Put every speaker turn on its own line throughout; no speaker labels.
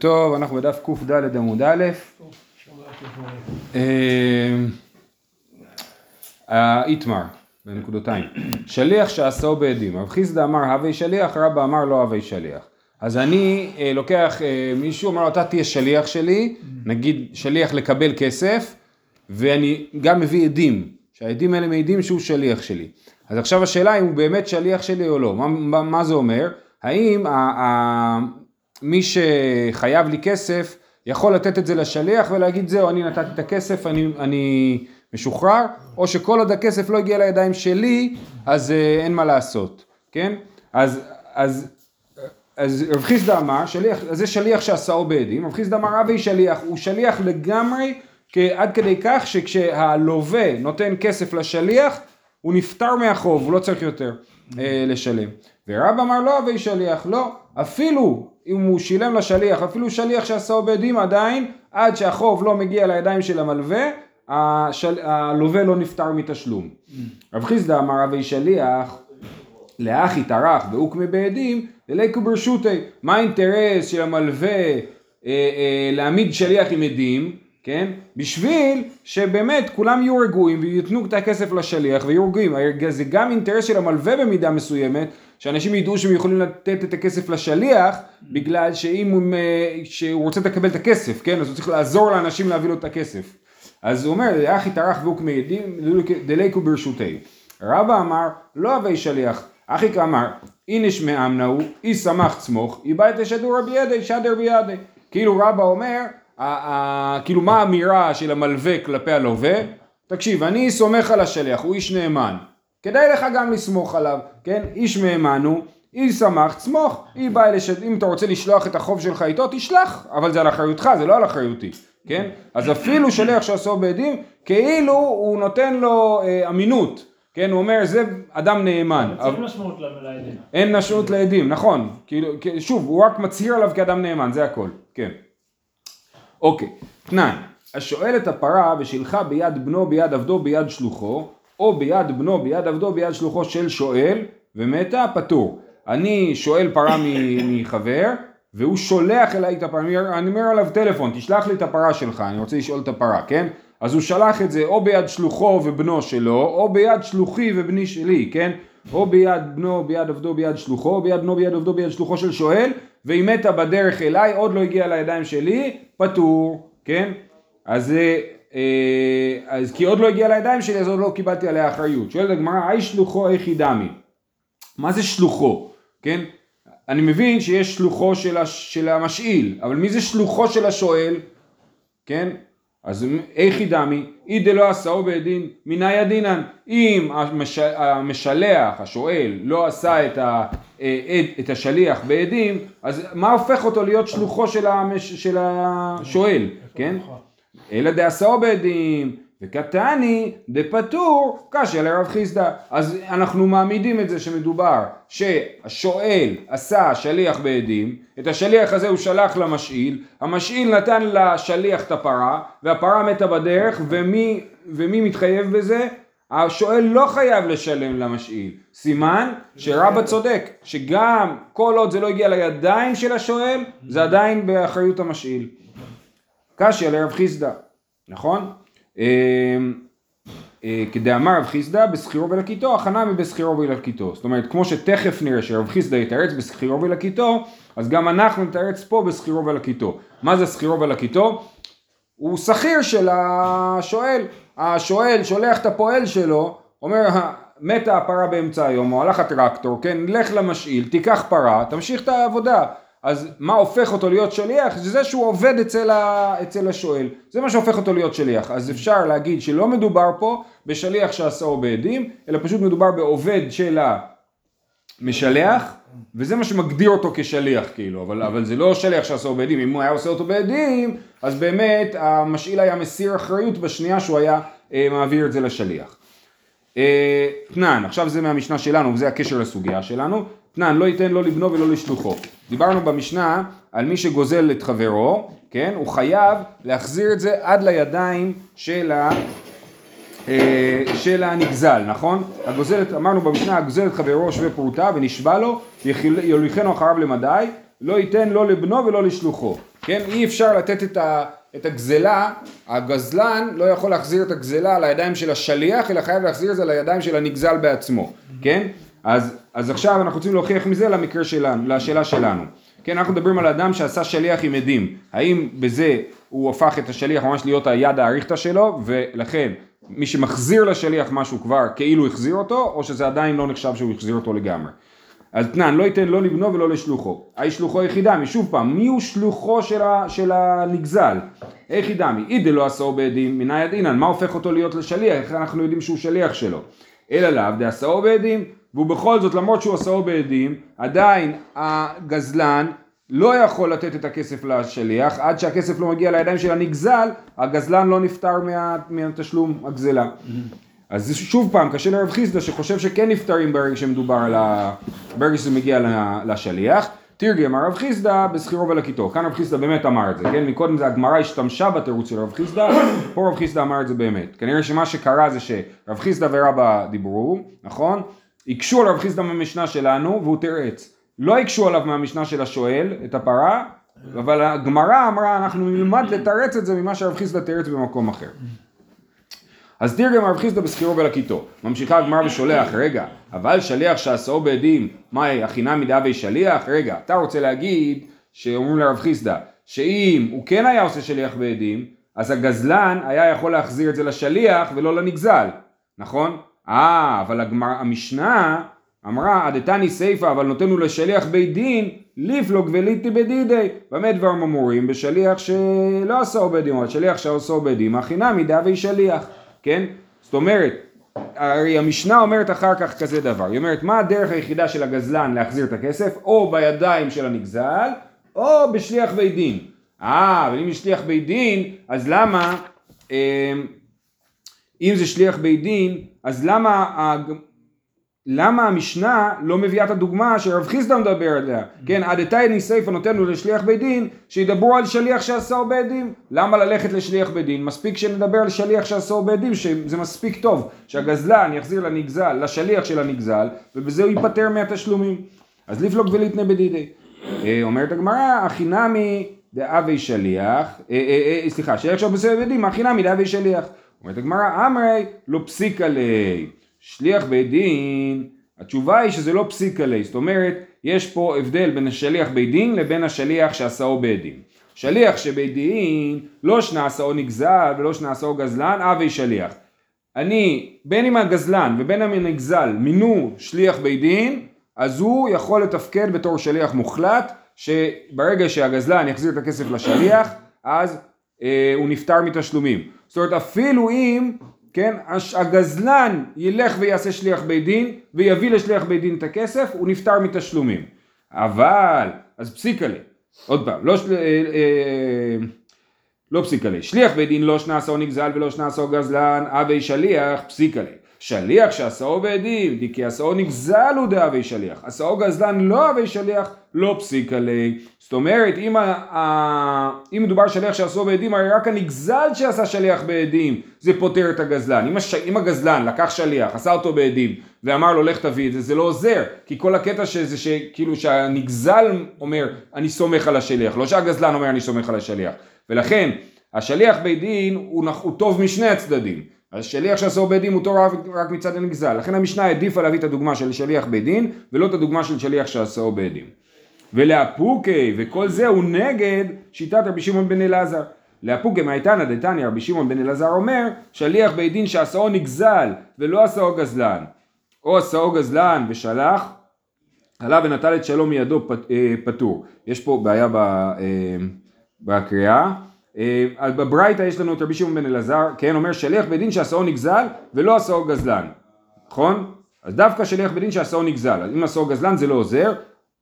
טוב, אנחנו בדף קד עמוד א', האיתמר, בנקודותיים, שליח שעשו בעדים, רב חיסדא אמר הווי שליח, רבא אמר לא הווי שליח. אז אני אה, לוקח אה, מישהו, אומר לו אתה תהיה שליח שלי, נגיד שליח לקבל כסף, ואני גם מביא עדים, שהעדים האלה מעידים שהוא שליח שלי. אז עכשיו השאלה אם הוא באמת שליח שלי או לא, מה, מה, זה אומר? האם מי שחייב לי כסף יכול לתת את זה לשליח ולהגיד זהו אני נתתי את הכסף אני, אני משוחרר או שכל עוד הכסף לא הגיע לידיים שלי אז אה, אין מה לעשות כן? אז, אז, אז רב חיסדא אמר שליח, זה שליח שעשאו בעדים רב חיסדא אמר אבי שליח הוא שליח לגמרי עד כדי כך שכשהלווה נותן כסף לשליח הוא נפטר מהחוב הוא לא צריך יותר אה, לשלם. ורב אמר לא אבי שליח לא אפילו אם הוא שילם לשליח, אפילו שליח שעשהו בעדים עדיין, עד שהחוב לא מגיע לידיים של המלווה, השל... הלווה לא נפטר מתשלום. רב חיסדא אמר רבי שליח, לאחי טרח ואוקמי בעדים, לליקו ברשותי. מה האינטרס של המלווה אה, אה, להעמיד שליח עם עדים, כן? בשביל שבאמת כולם יהיו רגועים ויתנו את הכסף לשליח ויהיו רגועים. זה גם אינטרס של המלווה במידה מסוימת, שאנשים ידעו שהם יכולים לתת את הכסף לשליח, בגלל שאם הוא, שהוא רוצה לקבל את הכסף, כן? אז הוא צריך לעזור לאנשים להביא לו את הכסף. אז הוא אומר, אחי טרח ואוקמי עדים, דליקו ברשותי. רבא אמר, לא הווי שליח. אחי כאמר, איניש מאמנהו, אי שמח צמוך, איבא את השדור רבי ידי, שדר בידי. כאילו רבא אומר, כאילו מה האמירה של המלווה כלפי הלווה? תקשיב, אני סומך על השליח, הוא איש נאמן. כדאי לך גם לסמוך עליו, כן? איש מהימן הוא, אי שמח, צמוך, היא באה לשד... אם אתה רוצה לשלוח את החוב שלך איתו, תשלח, אבל זה על אחריותך, זה לא על אחריותי, כן? אז אפילו שליח שעשו בעדים, כאילו הוא נותן לו אה, אמינות, כן? הוא אומר, זה אדם נאמן.
אבל צריך משמעות לעדים.
אין משמעות לעדים, נכון. כאילו, שוב, הוא רק מצהיר עליו כאדם נאמן, זה הכל, כן. אוקיי, תנאי, השואל את הפרה ושילחה ביד בנו, ביד עבדו, ביד שלוחו, או ביד בנו, ביד עבדו, ביד שלוחו של שואל, ומתה, פטור. אני שואל פרה מחבר, והוא שולח אליי את הפרה, אני אומר עליו טלפון, תשלח לי את הפרה שלך, אני רוצה לשאול את הפרה, כן? אז הוא שלח את זה או ביד שלוחו ובנו שלו, או ביד שלוחי ובני שלי, כן? או ביד בנו, ביד עבדו, ביד שלוחו, או ביד בנו, ביד עבדו, ביד שלוחו של שואל, והיא מתה בדרך אליי, עוד לא הגיעה לידיים שלי, פטור, כן? אז אה, אז כי עוד לא הגיע לידיים שלי אז עוד לא קיבלתי עליה אחריות. שואלת הגמרא, היי שלוחו איך ידמי? מה זה שלוחו? כן? אני מבין שיש שלוחו של, הש, של המשאיל, אבל מי זה שלוחו של השואל? כן? אז איך ידמי? אי דלא עשאו בעדין מנאי הדינן. אם המש, המשלח, השואל, לא עשה את, ה, אה, את השליח בעדים, אז מה הופך אותו להיות שלוחו של, המש, של השואל? כן? אלא דעשאו בעדים, וקטני דפטור קשה לרב חיסדא. אז אנחנו מעמידים את זה שמדובר שהשואל עשה שליח בעדים, את השליח הזה הוא שלח למשאיל, המשאיל נתן לשליח את הפרה, והפרה מתה בדרך, ומי, ומי מתחייב בזה? השואל לא חייב לשלם למשאיל. סימן שרבא צודק, שגם כל עוד זה לא הגיע לידיים של השואל, זה עדיין באחריות המשאיל. קשיא לרב חיסדא, נכון? אמ, אה, כדאמר רב חיסדא בשכירו ולקיתו, הכנה מבשכירו ולקיתו. זאת אומרת, כמו שתכף נראה שרב חיסדא יתרץ בשכירו ולקיתו, אז גם אנחנו נתרץ פה בשכירו ולקיתו. מה זה שכירו ולקיתו? הוא שכיר של השואל. השואל שולח את הפועל שלו, אומר, מתה הפרה באמצע היום, או הלך הטרקטור, כן, לך למשאיל, תיקח פרה, תמשיך את העבודה. אז מה הופך אותו להיות שליח? זה זה שהוא עובד אצל, ה, אצל השואל. זה מה שהופך אותו להיות שליח. אז אפשר להגיד שלא מדובר פה בשליח שעשהו בעדים, אלא פשוט מדובר בעובד של המשלח, וזה מה שמגדיר אותו כשליח כאילו, אבל, אבל זה לא שליח שעשהו בעדים, אם הוא היה עושה אותו בעדים, אז באמת המשאיל היה מסיר אחריות בשנייה שהוא היה אה, מעביר את זה לשליח. אה, תנן, עכשיו זה מהמשנה שלנו, וזה הקשר לסוגיה שלנו. תנן, לא ייתן לא לבנו ולא לשלוחו. דיברנו במשנה על מי שגוזל את חברו, כן? הוא חייב להחזיר את זה עד לידיים של, ה, אה, של הנגזל, נכון? הגוזלת, אמרנו במשנה, הגוזל את חברו שווה פרוטה ונשבע לו, יוליכנו אחריו למדי, לא ייתן לא לבנו ולא לשלוחו. כן? אי אפשר לתת את, ה, את הגזלה, הגזלן לא יכול להחזיר את הגזלה לידיים של השליח, אלא חייב להחזיר את זה לידיים של הנגזל בעצמו, כן? אז, אז עכשיו אנחנו רוצים להוכיח מזה למקרה שלנו, לשאלה שלנו. כן, אנחנו מדברים על אדם שעשה שליח עם עדים. האם בזה הוא הפך את השליח ממש להיות היד האריכתא שלו, ולכן מי שמחזיר לשליח משהו כבר כאילו החזיר אותו, או שזה עדיין לא נחשב שהוא החזיר אותו לגמרי. אז תנן, לא ייתן לא לבנו ולא לשלוחו. היי שלוחו יחידמי, שוב פעם, מי הוא שלוחו של, ה, של הנגזל? יחידמי, אי דלא עשאו בעדים, מנאי דינן, מה הופך אותו להיות לשליח? איך אנחנו יודעים שהוא שליח שלו? אלא לאו דעשאו בעדים, והוא בכל זאת, למרות שהוא עשאו בעדים, עדיין הגזלן לא יכול לתת את הכסף לשליח, עד שהכסף לא מגיע לידיים של הנגזל, הגזלן לא נפטר מה, מהתשלום הגזלה. אז שוב פעם, קשה לרב חיסדא שחושב שכן נפטרים ברגע שמדובר על ה... ברגע שזה מגיע לשליח. תרגם הרב חיסדא בשכירו ולקיטו. כאן רב חיסדא באמת אמר את זה, כן? מקודם זה הגמרא השתמשה בתירוץ של רב חיסדא, פה רב חיסדא אמר את זה באמת. כנראה שמה שקרה זה שרב חיסדא ורבא דיברו, נכון? הקשו על רב חיסדא מהמשנה שלנו והוא תירץ. לא הקשו עליו מהמשנה של השואל, את הפרה, אבל הגמרא אמרה אנחנו נלמד לתרץ את זה ממה שרב חיסדא תירץ במקום אחר. אז תרגם רב חיסדא בשכירו ולקיטו. ממשיכה הגמרא ושולח, רגע, אבל שליח שעשאו בעדים, מהי, הכינה מדאבי שליח? רגע, אתה רוצה להגיד, שאומרים לרב חיסדא, שאם הוא כן היה עושה שליח בעדים, אז הגזלן היה יכול להחזיר את זה לשליח ולא לנגזל, נכון? אה, אבל הגמר, המשנה אמרה, עדתני סיפא אבל נותנו לשליח בית דין, ליפלוג וליטי בדידי. במה דברים אמורים? בשליח שלא עשו בית או שליח שעשו בית דין, הכינמי דאבי שליח. כן? זאת אומרת, הרי המשנה אומרת אחר כך כזה דבר, היא אומרת מה הדרך היחידה של הגזלן להחזיר את הכסף? או בידיים של הנגזל, או בשליח בית דין. אה, אבל אם יש שליח בית דין, אז למה, אה, אם זה שליח בית דין, אז למה למה המשנה לא מביאה את הדוגמה שרב חיסדא מדבר עליה? כן, עד סיפא נותן לו לשליח בית דין, שידברו על שליח שעשהו בית דין. למה ללכת לשליח בית דין? מספיק שנדבר על שליח שעשהו בית דין, שזה מספיק טוב, שהגזלן יחזיר לנגזל, לשליח של הנגזל, ובזה הוא ייפטר מהתשלומים. אז לפלוג וליטנה בדידי. אה, אומרת הגמרא, הכי נמי דאבי שליח, אה, אה, סליחה, שליח שעשהו בית דין, הכי נמי דאבי שליח. אומרת הגמרא, אמרי לא פסיקה ליה. שליח בית דין, התשובה היא שזה לא פסיק עלי, זאת אומרת, יש פה הבדל בין השליח בית דין לבין השליח שעשאו בית דין. שליח שבית דין, לא שנעשאו נגזל ולא שנעשאו גזלן, אבי שליח. אני, בין אם הגזלן ובין אם הנגזל מינו שליח בית דין, אז הוא יכול לתפקד בתור שליח מוחלט, שברגע שהגזלן יחזיר את הכסף לשליח, אז אה, הוא נפטר מתשלומים. זאת אומרת, אפילו אם כן, הגזלן ילך ויעשה שליח בית דין ויביא לשליח בית דין את הכסף, הוא נפטר מתשלומים. אבל, אז פסיקה לי, עוד פעם, לא, של... אה, אה, לא פסיקה לי, שליח בית דין לא שנעשו נגזל ולא שנעשו גזלן, אבי שליח, פסיקה לי. שליח שעשאו בעדים, דיקי עשאו נגזל הוא דאבי שליח, עשאו גזלן לא אבי שליח, לא פסיק עלי. זאת אומרת, אם, ה, ה, אם מדובר שליח שעשו בעדים, הרי רק הנגזל שעשה שליח בעדים, זה פותר את הגזלן. אם, הש, אם הגזלן לקח שליח, עשה אותו בעדים, ואמר לו לך תביא את זה, זה לא עוזר. כי כל הקטע שזה שכאילו שהנגזל אומר, אני סומך על השליח, לא שהגזלן אומר אני סומך על השליח. ולכן, השליח בית דין הוא, הוא טוב משני הצדדים. אז שליח שעשו בית דין הוא רק מצד הנגזל. לכן המשנה העדיפה להביא את הדוגמה של שליח בית דין, ולא את הדוגמה של שליח שעשו בית דין. ולאפוקי, וכל זה הוא נגד שיטת רבי שמעון בן אלעזר. לאפוקי מאיתנא דתניא רבי שמעון בן אלעזר אומר, שליח בית דין שעשאו נגזל ולא עשאו גזלן, או עשאו גזלן ושלח, עלה ונטל את שלום מידו אה, פטור. יש פה בעיה אה, בקריאה. אה, בברייתא יש לנו את רבי שמעון בן אלעזר, כן, אומר שליח בדין שעשאו נגזל ולא עשאו גזלן, נכון? אז דווקא שליח בדין שעשאו נגזל, אז אם עשאו גזלן זה לא עוזר,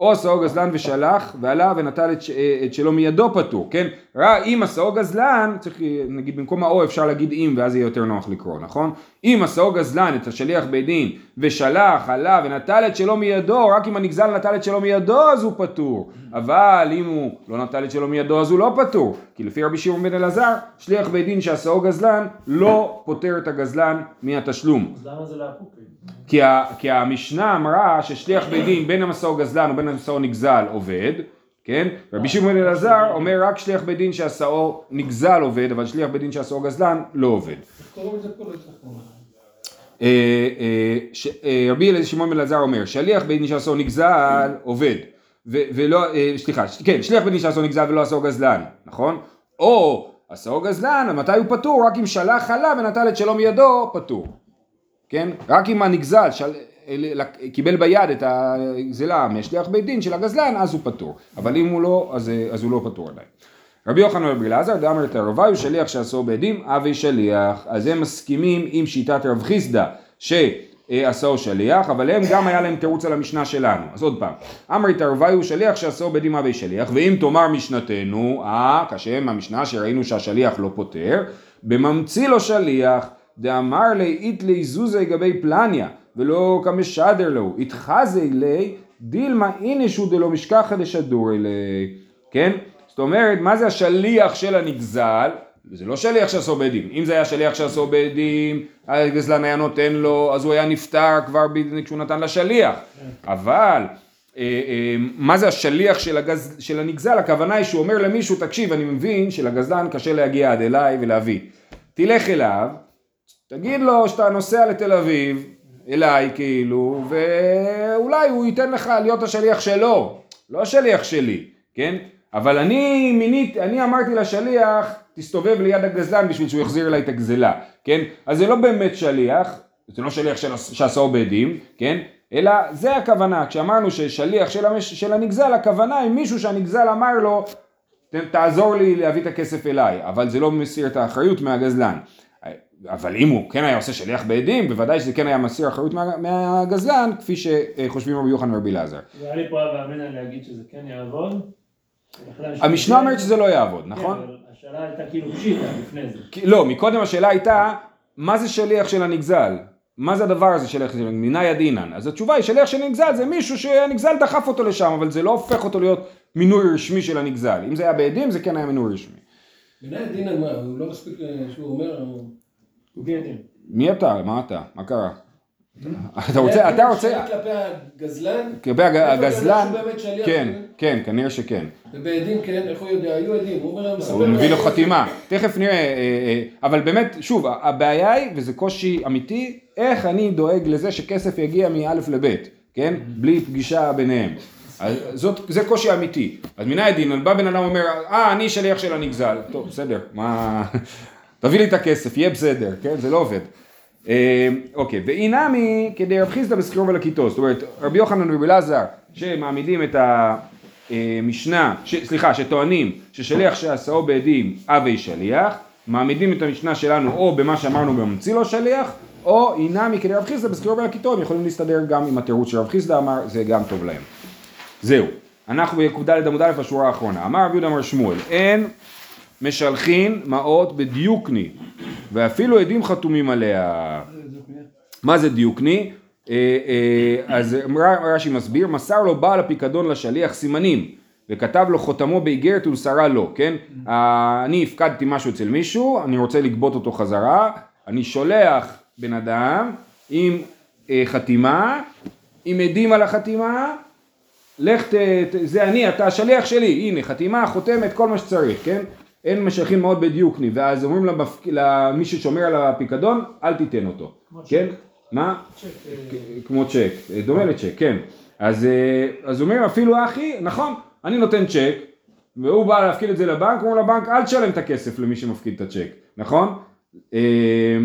או עשאו גזלן ושלח ועלה ונטל את, את שלו מידו פטור, כן? ראה אם עשאו גזלן, צריך נגיד במקום האו אפשר להגיד אם ואז יהיה יותר נוח לקרוא, נכון? אם עשאו גזלן את השליח בית דין ושלח, עלה ונטל את שלו מידו, רק אם הנגזל נטל את שלו מידו אז הוא פטור, אבל אם הוא לא נטל את שלו מידו אז הוא לא פטור, כי לפי רבי שמעון בן אלעזר, שליח בית דין שעשאו גזלן לא פוטר את הגזלן מהתשלום.
אז למה זה לאפוקי?
כי, ה, כי המשנה אמרה ששליח בית דין בין המסור גזלן ובין המסור נגזל עובד, כן? רבי שמעון אלעזר אומר רק שליח בית דין שעשאו נגזל עובד, אבל שליח בית דין שעשאו גזלן לא עובד. אה, אה, אה, רבי שמעון אלעזר אומר שליח בית דין שעשו נגזל עובד ולא, סליחה, כן, שליח בית דין שעשו נגזל ולא עשו גזלן, נכון? או עשו גזלן, מתי הוא פטור? רק אם שלח עליו ונטל את שלום ידו, פטור. כן? רק אם הנגזל של... קיבל ביד את הגזלה משליח בית דין של הגזלן, אז הוא פטור. אבל אם הוא לא, אז, אז הוא לא פטור עדיין. רבי יוחנן רבי אלעזר דאמר את הרבי הוא שליח שעשו בעדים, אבי שליח. אז הם מסכימים עם שיטת רב חיסדא שעשו שליח, אבל הם גם היה להם תירוץ על המשנה שלנו. אז עוד פעם, אמר את הרבי הוא שליח שעשו בעדים אבי שליח, ואם תאמר משנתנו, אה, כשם המשנה שראינו שהשליח לא פוטר, בממציא לו שליח, דאמר לי איתלי זוזי לגבי פלניה, ולא כמשדר לו, התחזי לי, דילמה אינשו דלא משכחא דשדור אלי, כן? זאת אומרת, מה זה השליח של הנגזל? זה לא שליח שעשו בדים. אם זה היה שליח שעשו בדים, הגזלן היה נותן לו, אז הוא היה נפטר כבר כשהוא נתן לשליח. אבל אה, אה, מה זה השליח של, הגז, של הנגזל? הכוונה היא שהוא אומר למישהו, תקשיב, אני מבין שלגזלן קשה להגיע עד אליי ולהביא. תלך אליו, תגיד לו שאתה נוסע לתל אביב, אליי כאילו, ואולי הוא ייתן לך להיות השליח שלו, לא השליח שלי, כן? אבל אני מינית, אני אמרתי לשליח, תסתובב ליד הגזלן בשביל שהוא יחזיר אליי את הגזלה, כן? אז זה לא באמת שליח, זה לא שליח של- שעשו בדים, כן? אלא זה הכוונה, כשאמרנו ששליח של, המש, של הנגזל, הכוונה היא מישהו שהנגזל אמר לו, "ת- תעזור לי להביא את הכסף אליי, אבל זה לא מסיר את האחריות מהגזלן. אבל אם הוא כן היה עושה שליח בעדים, בוודאי שזה כן היה מסיר אחריות מה, מהגזלן, כפי שחושבים רבי יוחנן ורבי אלעזר.
והיה לי פה הווה אמינא להגיד שזה כן יעבוד.
המשנה אומרת שזה לא יעבוד,
כן,
נכון?
אבל השאלה הייתה כאילו פשיטה לפני זה.
לא, מקודם השאלה הייתה, מה זה שליח של הנגזל? מה זה הדבר הזה שליח של מנאי דינן? אז התשובה היא שליח של הנגזל זה מישהו שהנגזל דחף אותו לשם, אבל זה לא הופך אותו להיות מינוי רשמי של הנגזל. אם זה היה בעדים זה כן היה מינוי רשמי.
מנהל דינן מה, הוא לא מספיק אה, שהוא אומר.
מי אתה? מה אתה? מה קרה? אתה רוצה, אתה רוצה,
שליח כלפי הגזלן,
כלפי הגזלן? כן, כן, כנראה שכן.
ובעדים כן, איך הוא יודע, היו עדים, הוא אומר, מספר
הוא מביא לו חתימה, תכף נראה, אה, אה, אבל באמת, שוב, הבעיה היא, וזה קושי אמיתי, איך אני דואג לזה שכסף יגיע מא' לב', כן? בלי פגישה ביניהם. אז זאת, זה קושי אמיתי. אז מנהל דין, בא בן אדם אומר, אה, אני שליח של הנגזל. טוב, בסדר, מה... תביא לי את הכסף, יהיה בסדר, כן? זה לא עובד. אה, אוקיי, ואי נמי כדי רב חיסדא בסחירו ולקיטו, זאת אומרת, רבי יוחנן ורבי אלעזר, שמעמידים את המשנה, ש, סליחה, שטוענים ששליח שעשאו בעדים אבי שליח, מעמידים את המשנה שלנו או במה שאמרנו בממציא לו שליח, או אי נמי כדי רב חיסדא בסחירו ולקיטו, הם יכולים להסתדר גם עם התירוץ שרב חיסדא אמר, זה גם טוב להם. זהו, אנחנו בק"ד עמוד א' השורה האחרונה, אמר רבי יהודה אמר שמואל, אין משלחין מעות בדיוקני, ואפילו עדים חתומים עליה. מה זה דיוקני? אה, אה, אז רש"י מסביר, מסר לו בעל הפיקדון לשליח סימנים, וכתב לו חותמו באיגרת ולשרה לו, כן? אה, אני הפקדתי משהו אצל מישהו, אני רוצה לגבות אותו חזרה, אני שולח בן אדם עם חתימה, עם עדים על החתימה, לך ת, זה אני, אתה השליח שלי, הנה חתימה, חותמת, כל מה שצריך, כן? אין משלחים מאוד בדיוקני, ואז אומרים למפק... למי ששומר על הפיקדון, אל תיתן אותו, כן? מה?
צ'ק, אה,
כמו צ'ק, דומה לצ'ק, כן. אז, אה, אז אומרים אפילו אחי, נכון, אני נותן צ'ק, והוא בא להפקיד את זה לבנק, הוא אומר לבנק אל תשלם את הכסף למי שמפקיד את הצ'ק, נכון? אה,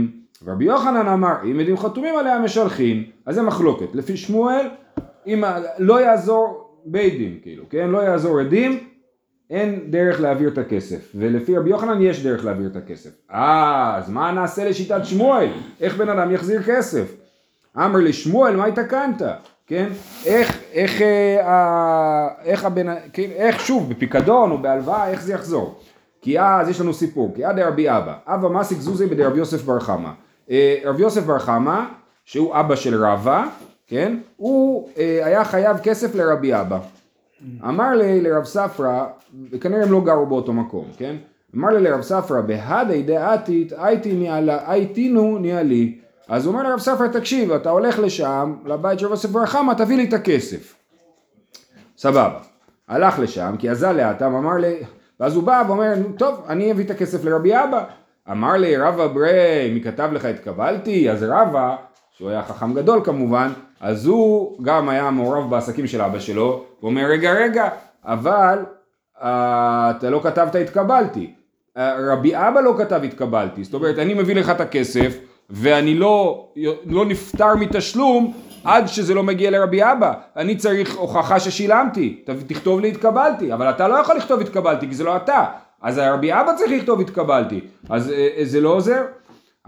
רבי יוחנן אמר, אם עדים חתומים עליה משלחים, אז זה מחלוקת. לפי שמואל, אם לא יעזור בית דין, כאילו, כן? לא יעזור עדים, אין דרך להעביר את הכסף, ולפי רבי יוחנן יש דרך להעביר את הכסף. אה, אז מה נעשה לשיטת שמואל? איך בן אדם יחזיר כסף? אמר לשמואל, מה התקנת? כן? איך, איך, אה, איך הבן, כן, איך שוב, בפיקדון או בהלוואה, איך זה יחזור? כי אז יש לנו סיפור, כי עד רבי אבא, אבא מסיק זוזי בידי רבי יוסף בר חמא. אה, רבי יוסף בר חמא, שהוא אבא של רבא, כן? הוא אה, היה חייב כסף לרבי אבא. אמר לי לרב ספרא, וכנראה הם לא גרו באותו מקום, כן? אמר לי לרב ספרא, בהדי דעתית הייתינו ניהלי. אז הוא אומר לרב ספרא, תקשיב, אתה הולך לשם, לבית של רב בר חמא, תביא לי את הכסף. סבבה. הלך לשם, כי אזל לאטם, אמר לי, ואז הוא בא ואומר, "נו, טוב, אני אביא את הכסף לרבי אבא. אמר לי, רבא ברי, מי כתב לך התקבלתי? אז רבא, שהוא היה חכם גדול כמובן, אז הוא גם היה מעורב בעסקים של אבא שלו, הוא אומר, רגע, רגע, אבל אה, אתה לא כתבת התקבלתי. אה, רבי אבא לא כתב התקבלתי, זאת אומרת, אני מביא לך את הכסף, ואני לא, לא נפטר מתשלום עד שזה לא מגיע לרבי אבא. אני צריך הוכחה ששילמתי, תכתוב לי התקבלתי, אבל אתה לא יכול לכתוב התקבלתי כי זה לא אתה. אז הרבי אבא צריך לכתוב התקבלתי, אז אה, זה לא עוזר?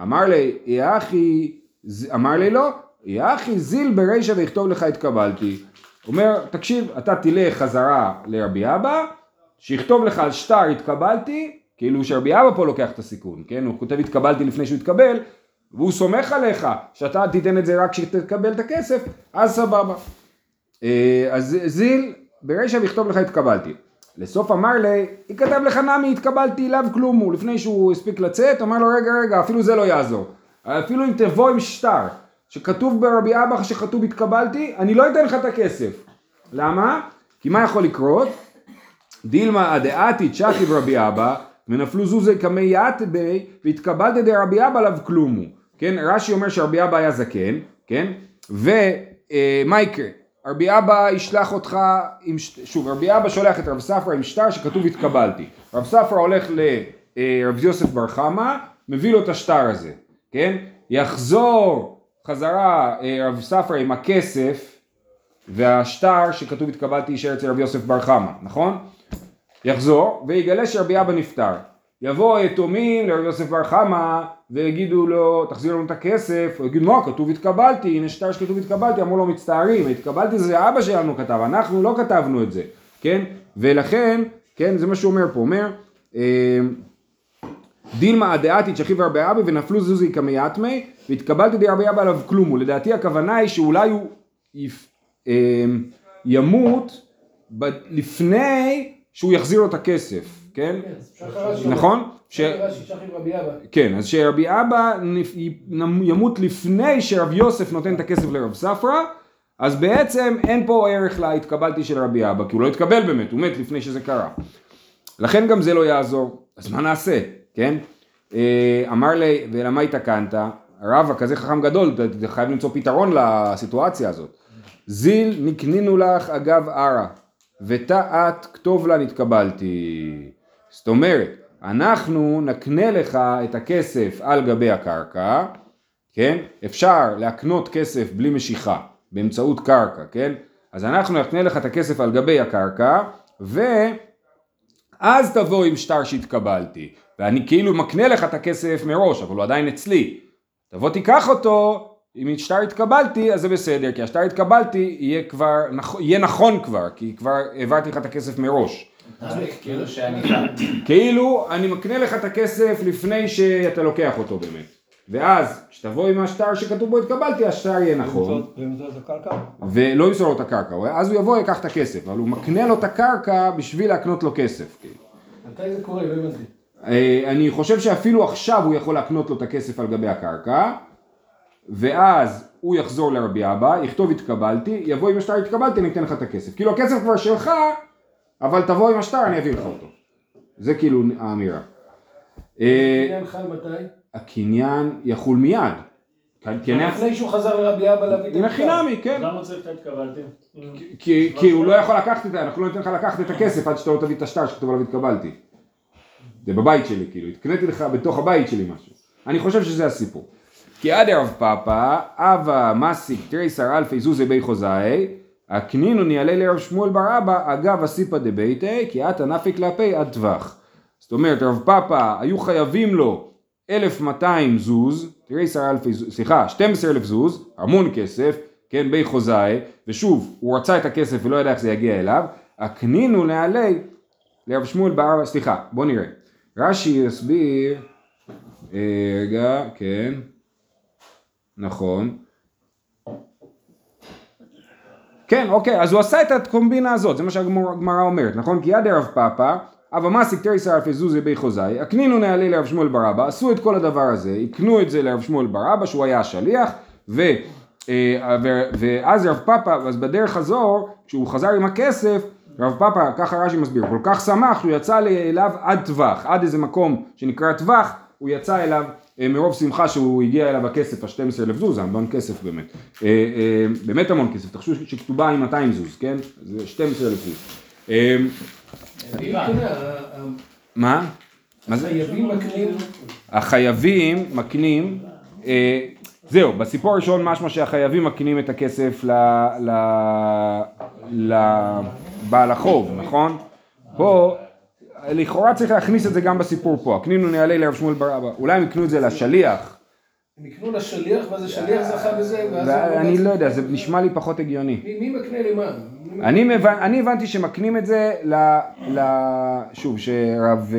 אמר לי, יא אחי, אמר לי לא, יא אחי זיל ברישא ויכתוב לך התקבלתי. אומר, תקשיב, אתה תלך חזרה לרבי אבא, שיכתוב לך על שטר התקבלתי, כאילו שרבי אבא פה לוקח את הסיכון, כן? הוא כותב התקבלתי לפני שהוא התקבל, והוא סומך עליך שאתה תיתן את זה רק כשתקבל את הכסף, אז סבבה. אה, אז זיל, ברישא ויכתוב לך התקבלתי. לסוף אמר לי, יכתב לך נמי התקבלתי אליו כלום הוא, לפני שהוא הספיק לצאת, אמר לו רגע רגע, אפילו זה לא יעזור. אפילו אם תבוא עם שטר, שכתוב ברבי אבא שכתוב התקבלתי, אני לא אתן לך את הכסף. למה? כי מה יכול לקרות? דילמה הדעתי צ'כי ברבי אבא ונפלו זוזי קמי יעת בי והתקבלת דרבי אבא כלום הוא. כן, רש"י אומר שרבי אבא היה זקן, כן? ומה יקרה? רבי אבא ישלח אותך עם, שוב, רבי אבא שולח את רב ספרא עם שטר שכתוב התקבלתי. רב ספרא הולך לרב יוסף בר חמא, מביא לו את השטר הזה, כן? יחזור חזרה אה, רב ספרא עם הכסף והשטר שכתוב התקבלתי יישאר אצל רב יוסף בר חמא, נכון? יחזור ויגלה שרבי אבא נפטר. יבואו היתומים לרב יוסף בר חמא ויגידו לו תחזיר לנו את הכסף, הוא יגיד מה כתוב התקבלתי, הנה שטר שכתוב התקבלתי, אמרו לו מצטערים, התקבלתי זה אבא שלנו כתב, אנחנו לא כתבנו את זה, כן? ולכן, כן, זה מה שהוא אומר פה, אומר דילמה הדעתית שכיב רבי אבא ונפלו זוזי כמייתמי והתקבלתי די רבי אבא עליו כלום ולדעתי הכוונה היא שאולי הוא יפ, אה, ימות ב, לפני שהוא יחזיר לו את הכסף, כן? נכון? ש... כן, אז שרבי אבא ימות לפני שרב יוסף נותן את הכסף לרב ספרא, אז בעצם אין פה ערך להתקבלתי של רבי אבא, כי הוא לא התקבל באמת, הוא מת לפני שזה קרה. לכן גם זה לא יעזור, אז מה נעשה, כן? אה, אמר לי, ולמה התקנת? רבא כזה חכם גדול, אתה חייב למצוא פתרון לסיטואציה הזאת. זיל נקנינו לך אגב ערה, ותעת כתוב לה נתקבלתי. זאת אומרת, אנחנו נקנה לך את הכסף על גבי הקרקע, כן? אפשר להקנות כסף בלי משיכה, באמצעות קרקע, כן? אז אנחנו נקנה לך את הכסף על גבי הקרקע, ואז תבוא עם שטר שהתקבלתי. ואני כאילו מקנה לך את הכסף מראש, אבל הוא עדיין אצלי. תבוא תיקח אותו, אם שטר התקבלתי, אז זה בסדר, כי השטר התקבלתי יהיה כבר, יהיה נכון כבר, כי כבר העברתי לך את הכסף מראש.
כאילו שאני
כאילו אני מקנה לך את הכסף לפני שאתה לוקח אותו באמת. ואז כשתבוא עם השטר שכתוב בו התקבלתי, השטר יהיה נכון? ולא ימסור לו את הקרקע, אז הוא יבוא ייקח את הכסף, אבל הוא מקנה לו את הקרקע בשביל להקנות לו כסף. כאילו.
מתי זה קורה? לא הבנתי.
אה, אני חושב שאפילו עכשיו הוא יכול להקנות לו את הכסף על גבי הקרקע, ואז הוא יחזור לרבי אבא, יכתוב התקבלתי, יבוא עם השטר התקבלתי, אני אתן לך את הכסף. כאילו הכסף כבר שלך, אבל תבוא עם השטר, אני אביא לך אותו. זה כאילו האמירה. אה,
עניין חל מתי?
הקניין יחול מיד.
לפני שהוא חזר לרבי אבא להביא את המכתב.
חינמי, כן.
למה צריך את התקבלתי?
כי, כי הוא לא יכול לקחת את זה, אנחנו לא ניתן לך לקחת את הכסף עד שאתה לא תביא את השטר שכתוב עליו התקבלתי. זה בבית שלי, כאילו, התקניתי לך בתוך הבית שלי משהו. אני חושב שזה הסיפור. כי עד ערב פאפא, אבא מסיק תריסר אלפי זוזי בי חוזאי, הקנינו ניעלה לרב שמואל בר אבא, אגב הסיפא דביתי, כי עתה נפיק כלפי עד טווח. זאת אומרת, רב פאפא היו חייבים לו 1,200 זוז, תריסר אלפי זוז, סליחה, 12 אלף זוז, המון כסף, כן, בי חוזאי, ושוב, הוא רצה את הכסף ולא ידע איך זה יגיע אליו, הקנינו נעלי לרב שמואל בר אבא, סליחה, בוא נראה. רש"י יסביר, רגע, כן, נכון. כן, אוקיי, אז הוא עשה את הקומבינה הזאת, זה מה שהגמרא אומרת, נכון? כי יד ערב פאפא, אבא מסיק תריסר אלפי זוזי בי חוזאי, הקנינו נעלי לרב שמואל בר אבא, עשו את כל הדבר הזה, הקנו את זה לרב שמואל בר אבא, שהוא היה השליח, אה, ו, ואז רב פאפא, אז בדרך חזור, כשהוא חזר עם הכסף, רב פאפא, ככה רש"י מסביר, כל כך שמח שהוא יצא אליו עד טווח, עד איזה מקום שנקרא טווח, הוא יצא אליו אה, מרוב שמחה שהוא הגיע אליו הכסף, ה-12 אלף זוז, זה המון כסף באמת, אה, אה, באמת המון כסף, תחשבו שכתובה עם 200 זוז, כן? זה 12 אלף זוז. מה? מה זה?
החייבים מקנים,
החייבים מקנים, זהו, בסיפור הראשון משמע שהחייבים מקנים את הכסף לבעל החוב, נכון? פה, לכאורה צריך להכניס את זה גם בסיפור פה, הקנינו נעלה לרב שמואל בר אבא, אולי הם יקנו את זה לשליח,
הם יקנו לשליח, ואז השליח זכה בזה, ואז...
ואני לא יודע, זה נשמע לי פחות הגיוני.
מי מקנה למה?
אני. אני הבנתי שמקנים את זה ל... ל... שוב, שרב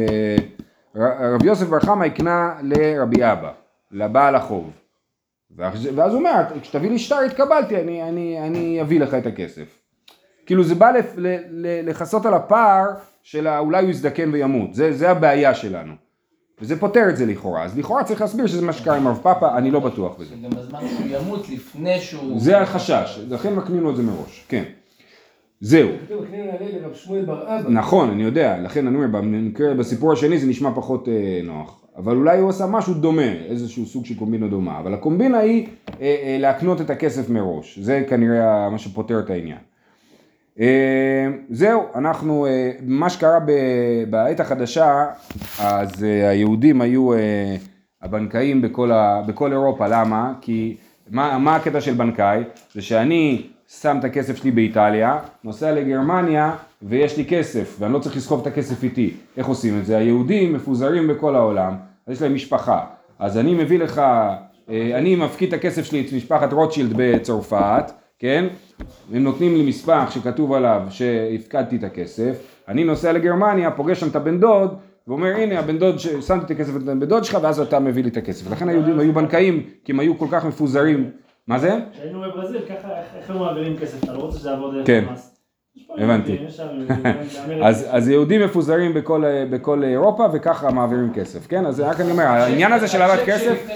אה, יוסף בר חמא הקנה לרבי אבא, לבעל החוב. ואז ואז הוא אומר, כשתביא לי שטר התקבלתי, אני, אני, אני אביא לך את הכסף. כאילו זה בא לפ- ל- ל- לכסות על הפער של אולי הוא יזדקן וימות, זה, זה הבעיה שלנו. וזה פותר את זה לכאורה, אז לכאורה צריך להסביר שזה מה שקרה עם רב פאפא, אני לא בטוח בזה.
גם בזמן שהוא ימות לפני שהוא...
זה החשש, לכן מקנים לו את זה מראש, כן. זהו. נכון, אני יודע, לכן אני אומר, בסיפור השני זה נשמע פחות אה, נוח. אבל אולי הוא עשה משהו דומה, איזשהו סוג של קומבינה דומה. אבל הקומבינה היא אה, אה, להקנות את הכסף מראש. זה כנראה מה שפותר את העניין. אה, זהו, אנחנו, אה, מה שקרה ב, בעת החדשה, אז אה, היהודים היו אה, הבנקאים בכל, ה, בכל אירופה, למה? כי מה, מה הקטע של בנקאי? זה שאני שם את הכסף שלי באיטליה, נוסע לגרמניה ויש לי כסף ואני לא צריך לסחוב את הכסף איתי. איך עושים את זה? היהודים מפוזרים בכל העולם, אז יש להם משפחה. אז אני מביא לך, אה, אני מפקיד את הכסף שלי אצל משפחת רוטשילד בצרפת, כן? הם נותנים לי מסמך שכתוב עליו שהפקדתי את הכסף, אני נוסע לגרמניה, פוגש שם את הבן דוד, ואומר הנה הבן דוד, ש- שמתי את הכסף לבן דוד שלך ואז אתה מביא לי את הכסף. ולכן היהודים היו בנקאים, כי הם היו כל כך מפוזרים. מה זה?
כשהיינו בברזיל, ככה, איך- הם מעבירים כסף? אתה לא רוצה שזה יעבור דרך
כן.
המס.
הבנתי. אז, אז יהודים מפוזרים בכל, בכל אירופה וככה מעבירים כסף, כן? אז רק אני אומר, העניין הזה של העברת כסף.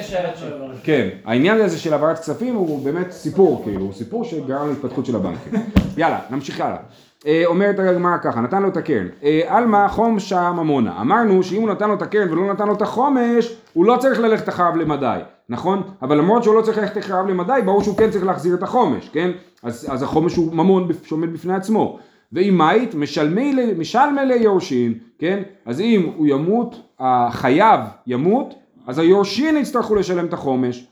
כן, העניין הזה של העברת כספים הוא באמת סיפור, כאילו, הוא סיפור שגרם להתפתחות של הבנקים. יאללה, נמשיך הלאה. אה, אומרת הגמרא ככה, נתן לו את הקרן. אה, עלמא חומשה ממונה. אמרנו שאם הוא נתן לו את הקרן ולא נתן לו את החומש, הוא לא צריך ללכת אחריו למדי, נכון? אבל למרות שהוא לא צריך ללכת אחריו למדי, ברור שהוא כן צריך להחזיר את החומש, כן? אז, אז החומש הוא ממון שעומד בפני עצמו. ואם מית, משלמי ליורשין, כן? אז אם הוא ימות, החייב ימות, אז היורשין יצטרכו לשלם את החומש.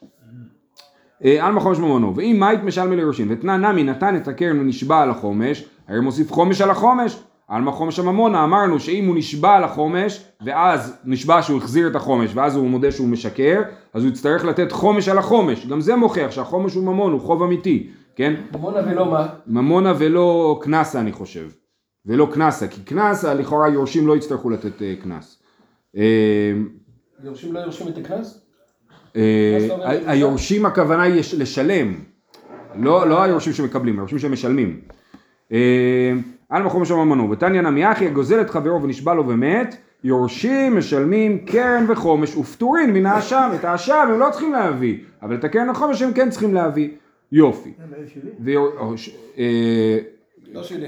אה, על מחומש ממונו, ואם מית משלמי ליורשין, ותנא נמי נתן את הקרן ונשבע על החומש, הרי מוסיף חומש על החומש, על מחומש הממונה אמרנו שאם הוא נשבע על החומש, ואז נשבע שהוא החזיר את החומש, ואז הוא מודה שהוא משקר, אז הוא יצטרך לתת חומש על החומש, גם זה מוכיח שהחומש הוא ממון, הוא חוב אמיתי, כן?
ממונה ולא מה?
ממונה ולא קנסה אני חושב, ולא קנסה, כי קנסה לכאורה יורשים לא יצטרכו לתת אה, קנס. אה,
יורשים לא יורשים את הקנס?
היורשים הכוונה היא יש- לשלם, לא לא היורשים שמקבלים, היורשים שמשלמים. אה, על מקום שם ממנו, ותניא נמי אחי הגוזל את חברו ונשבע לו ומת, יורשים משלמים קרן וחומש ופטורין מן האשם, את האשם הם לא צריכים להביא, אבל את הקרן וחומש הם כן צריכים להביא, יופי. אה,
לא שלי.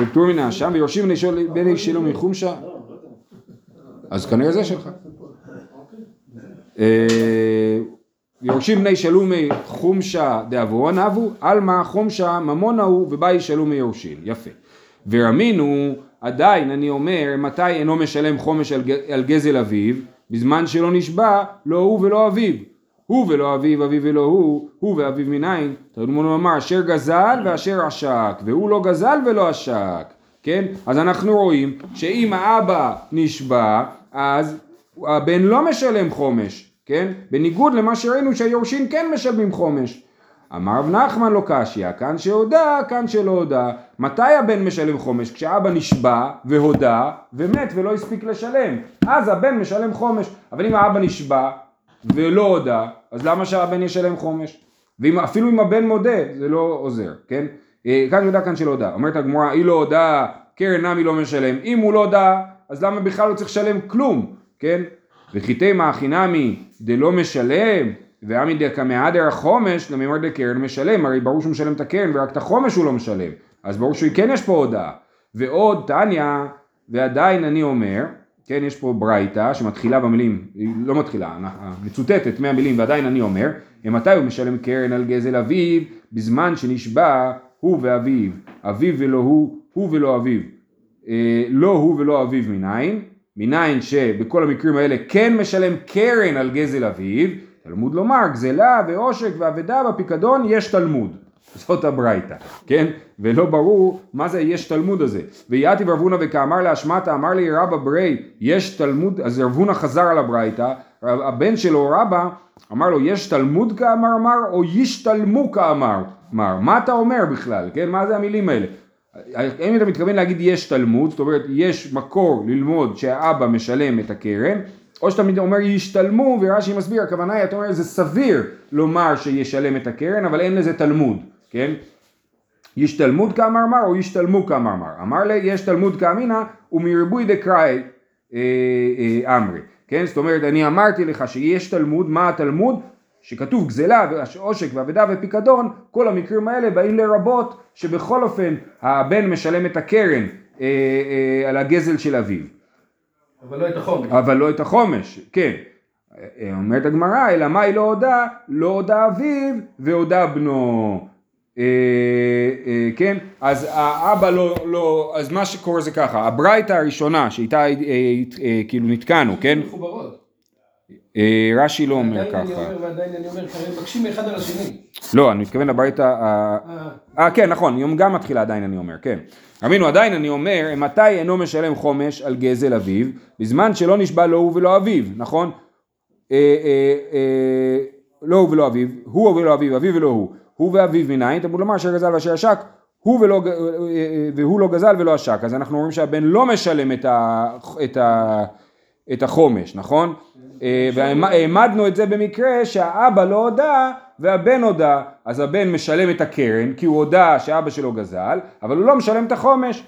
ופטור מן האשם ויורשים בני שלו- בני שלו מחומשה אז כנראה זה שלך. אה, יורשים בני שלומי חומשה דאבורון אבו עלמא חומשה ממונה הוא ובאי שלומי יורשין יפה. ורמינו עדיין אני אומר מתי אינו משלם חומש על גזל אביו? בזמן שלא נשבע לא הוא ולא אביו הוא ולא אביו אביו ולא הוא הוא ואביו מנין תלמוד אמר אשר גזל ואשר עשק והוא לא גזל ולא עשק כן אז אנחנו רואים שאם האבא נשבע אז הבן לא משלם חומש כן בניגוד למה שראינו שהיורשים כן משלמים חומש אמר רב נחמן לא קשיא, כאן שהודה, כאן שלא הודה. מתי הבן משלם חומש? כשאבא נשבע והודה ומת ולא הספיק לשלם. אז הבן משלם חומש. אבל אם האבא נשבע ולא הודה, אז למה שהבן ישלם חומש? ואפילו אם הבן מודה, זה לא עוזר, כן? אה, כאן יודע כאן שלא הודה. אומרת הגמרא, היא לא הודה, קרן נמי לא משלם. אם הוא לא הודה, אז למה בכלל לא צריך לשלם כלום, כן? וכי תימא הכי נמי דלא משלם, ועמי דקמהדר החומש למימר דקרן משלם, הרי ברור שהוא משלם את הקרן ורק את החומש הוא לא משלם, אז ברור שכן יש פה הודעה. ועוד תניא, ועדיין אני אומר, כן, יש פה ברייתא שמתחילה במילים, היא לא מתחילה, מצוטטת מהמילים ועדיין אני אומר, מתי הוא משלם קרן על גזל אביו? בזמן שנשבע הוא ואביו, אביו ולא הוא, הוא ולא אביו. אה, לא הוא ולא אביו מניין? מניין שבכל המקרים האלה כן משלם קרן על גזל אביו, תלמוד לומר גזלה ועושק ואבדה בפיקדון יש תלמוד. זאת הברייתא, כן? ולא ברור מה זה יש תלמוד הזה. ויעתי רב הונא וכאמר להשמטה אמר לי רבא ברי יש תלמוד, אז רב הונא חזר על הברייתא, הבן שלו רבא אמר לו יש תלמוד כאמר אמר או ישתלמו כאמר אמר, מה אתה אומר בכלל, כן? מה זה המילים האלה? האם אתה מתכוון להגיד יש תלמוד, זאת אומרת יש מקור ללמוד שהאבא משלם את הקרן, או שאתה אומר ישתלמו ורש"י מסביר, הכוונה היא, אתה אומר זה סביר לומר שישלם את הקרן, אבל אין לזה תלמוד, כן? ישתלמוד כאמר מר או ישתלמו כאמר מר. אמר לי יש תלמוד כאמינא ומריבוי דקראי אה, אה, אמרי, כן? זאת אומרת אני אמרתי לך שיש תלמוד, מה התלמוד? שכתוב גזלה ועושק ואבדה ופיקדון, כל המקרים האלה באים לרבות שבכל אופן הבן משלם את הקרן אה, אה, על הגזל של אביו.
אבל לא את החומש.
אבל לא את החומש, כן. אה, אומרת הגמרא, אלא מאי לא הודה? לא הודה אביו והודה בנו. אה, אה, כן, אז האבא לא, לא, אז מה שקורה זה ככה, הברייתא הראשונה שאיתה אה, כאילו נתקענו, כן? רש"י לא אומר
עדיין אני
ככה.
אומר ועדיין אני אומר, כי מבקשים מאחד על השני.
לא, אני מתכוון לברייתא,
אה,
כן נכון, יום גם מתחילה עדיין אני אומר, כן. אמינו עדיין אני אומר, מתי אינו משלם חומש על גזל אביו? בזמן שלא נשבע לא הוא ולא אביו, נכון? לא הוא ולא אביו, הוא ולא אביו, אביו ולא הוא. הוא ואביו מניין, תמוד לומר אשר גזל ואשר עשק, הוא ולא, והוא לא גזל ולא עשק. אז אנחנו אומרים שהבן לא משלם את, ה, את, ה, את החומש, נכון? אה, והעמדנו את זה במקרה שהאבא לא הודה והבן הודה, אז הבן משלם את הקרן כי הוא הודה שאבא שלו גזל, אבל הוא לא משלם את החומש.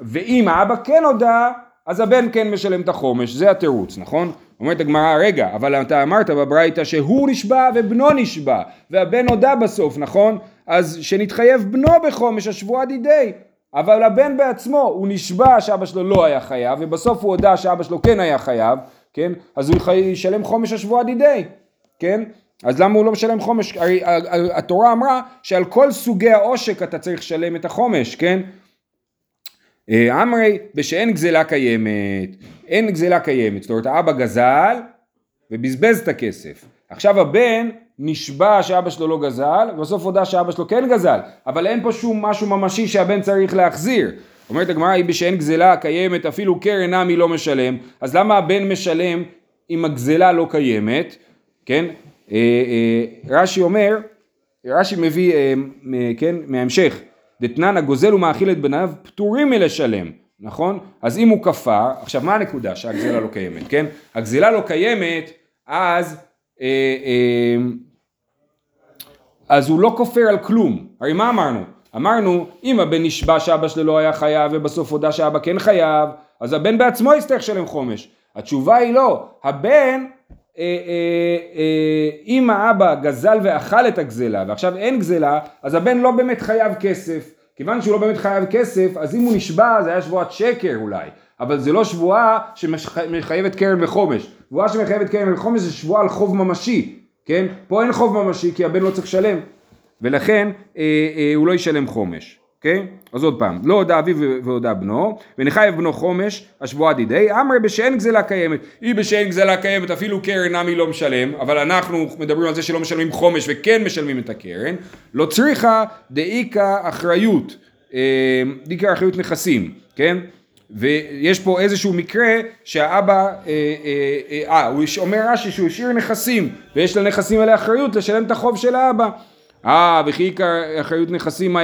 ואם האבא כן הודה, אז הבן כן משלם את החומש, זה התירוץ, נכון? אומרת הגמרא, רגע, אבל אתה אמרת בברייתא שהוא נשבע ובנו נשבע, והבן הודה בסוף, נכון? אז שנתחייב בנו בחומש השבועה דידי. אבל הבן בעצמו, הוא נשבע שאבא שלו לא היה חייב, ובסוף הוא הודה שאבא שלו כן היה חייב, כן? אז הוא ישלם חומש השבועה דידי, כן? אז למה הוא לא משלם חומש? הרי התורה אמרה שעל כל סוגי העושק אתה צריך לשלם את החומש, כן? אה, אמרי, בשאין גזלה קיימת, אין גזלה קיימת, זאת אומרת האבא גזל ובזבז את הכסף. עכשיו הבן נשבע שאבא שלו לא גזל, ובסוף הודה שאבא שלו כן גזל, אבל אין פה שום משהו ממשי שהבן צריך להחזיר. אומרת הגמרא, היא בשאין גזלה קיימת, אפילו קרן עמי לא משלם, אז למה הבן משלם אם הגזלה לא קיימת, כן? אה, אה, רש"י אומר, רש"י מביא, אה, מ- כן, מההמשך, דתנן הגוזל ומאכיל את בניו פטורים מלשלם, נכון? אז אם הוא כפר, עכשיו מה הנקודה שהגזלה לא קיימת, כן? הגזלה לא קיימת, אז, אה, אה, אז הוא לא כופר על כלום, הרי מה אמרנו? אמרנו, אם הבן נשבע שאבא שלו לא היה חייב ובסוף הודה שאבא כן חייב, אז הבן בעצמו יצטרך לשלם חומש. התשובה היא לא, הבן אה, אה, אה, אם האבא גזל ואכל את הגזלה ועכשיו אין גזלה, אז הבן לא באמת חייב כסף. כיוון שהוא לא באמת חייב כסף, אז אם הוא נשבע זה היה שבועת שקר אולי, אבל זה לא שבועה שמחייבת קרן וחומש. שבועה שמחייבת קרן וחומש זה שבועה על חוב ממשי, כן? פה אין חוב ממשי כי הבן לא צריך לשלם, ולכן אה, אה, הוא לא ישלם חומש. אוקיי? אז עוד פעם, לא הודה אביו והודה בנו, ונחייב בנו חומש, השבועה דידי, אמרי בשאין גזלה קיימת, היא בשאין גזלה קיימת אפילו קרן עמי לא משלם, אבל אנחנו מדברים על זה שלא משלמים חומש וכן משלמים את הקרן, לא צריכה דאיכא אחריות, אה, דאיכא אחריות נכסים, כן? ויש פה איזשהו מקרה שהאבא, אה, אה, אה, אה, הוא אומר רש"י שהוא השאיר נכסים, ויש לנכסים האלה אחריות לשלם את החוב של האבא. אה, וכי אחריות נכסים מה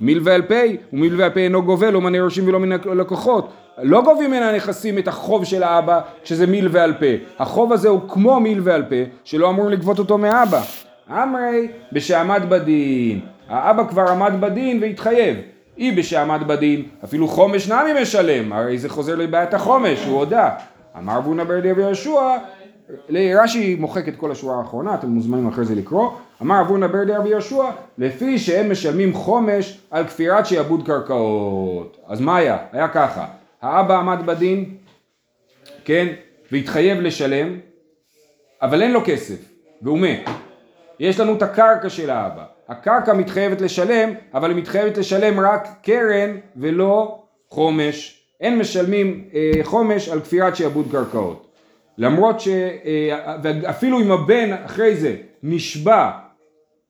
מילווה על פי, ומילווה על פי אינו גובה לא מן היורשים ולא מן הלקוחות. לא גובים מן הנכסים את החוב של האבא, שזה מילווה על פה. החוב הזה הוא כמו מילווה על פה, שלא אמור לגבות אותו מאבא. אמרי, בשעמד בדין. האבא כבר עמד בדין והתחייב. אי בשעמד בדין, אפילו חומש נמי משלם, הרי זה חוזר לבעיית החומש, הוא הודה. אמר בונה ברדי אבי יהושע, רש"י מוחק את כל השורה האחרונה, אתם מוזמנים אחרי זה לקרוא. אמר אבו נבר דרבי יהושע, לפי שהם משלמים חומש על כפירת שעבוד קרקעות. אז מה היה? היה ככה, האבא עמד בדין, כן, והתחייב לשלם, אבל אין לו כסף, והוא מת. יש לנו את הקרקע של האבא. הקרקע מתחייבת לשלם, אבל היא מתחייבת לשלם רק קרן ולא חומש. אין משלמים אה, חומש על כפירת שעבוד קרקעות. למרות ש... אה, ואפילו אם הבן אחרי זה נשבע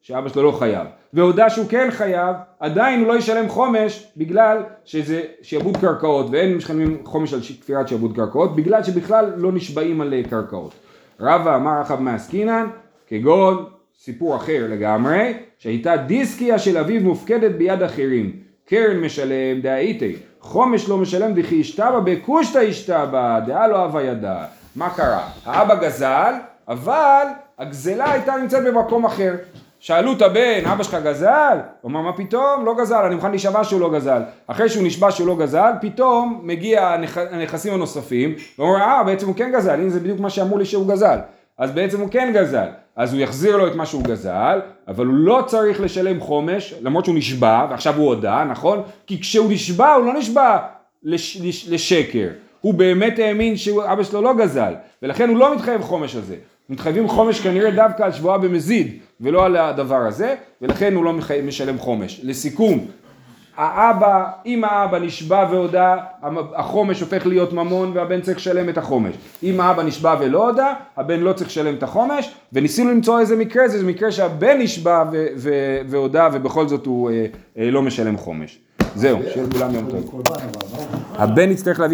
שאבא שלו לא חייב, והודה שהוא כן חייב, עדיין הוא לא ישלם חומש בגלל שזה שעבוד קרקעות ואין משלמים חומש על כפירת שעבוד קרקעות בגלל שבכלל לא נשבעים על אה, קרקעות. רבא אמר אחאב מעסקינן כגון סיפור אחר לגמרי שהייתה דיסקיה של אביו מופקדת ביד אחרים קרן משלם דהאיתי חומש לא משלם דכי אשתבא בקושטא אשתבא דאה לא אבה ידע מה קרה? האבא גזל אבל הגזלה הייתה נמצאת במקום אחר שאלו את הבן, אבא שלך גזל? הוא אמר, מה פתאום? לא גזל, אני מוכן להישבע שהוא לא גזל. אחרי שהוא נשבע שהוא לא גזל, פתאום מגיע הנכ... הנכסים הנוספים, והוא אומר, אה, בעצם הוא כן גזל, הנה זה בדיוק מה שאמרו לי שהוא גזל. אז בעצם הוא כן גזל. אז הוא יחזיר לו את מה שהוא גזל, אבל הוא לא צריך לשלם חומש, למרות שהוא נשבע, ועכשיו הוא הודה, נכון? כי כשהוא נשבע, הוא לא נשבע לש... לש... לשקר. הוא באמת האמין שאבא שלו לא גזל, ולכן הוא לא מתחייב חומש על זה. מתחייבים חומש כנראה דווקא על שבועה במזיד ולא על הדבר הזה ולכן הוא לא משלם חומש. לסיכום, האבא, אם האבא נשבע והודה, החומש הופך להיות ממון והבן צריך לשלם את החומש. אם האבא נשבע ולא הודה, הבן לא צריך לשלם את החומש, וניסינו למצוא איזה מקרה, זה מקרה שהבן נשבע והודה ובכל זאת הוא אה, אה, לא משלם חומש. זהו, שיהיה לכולם יום טוב. הבן יצטרך להביא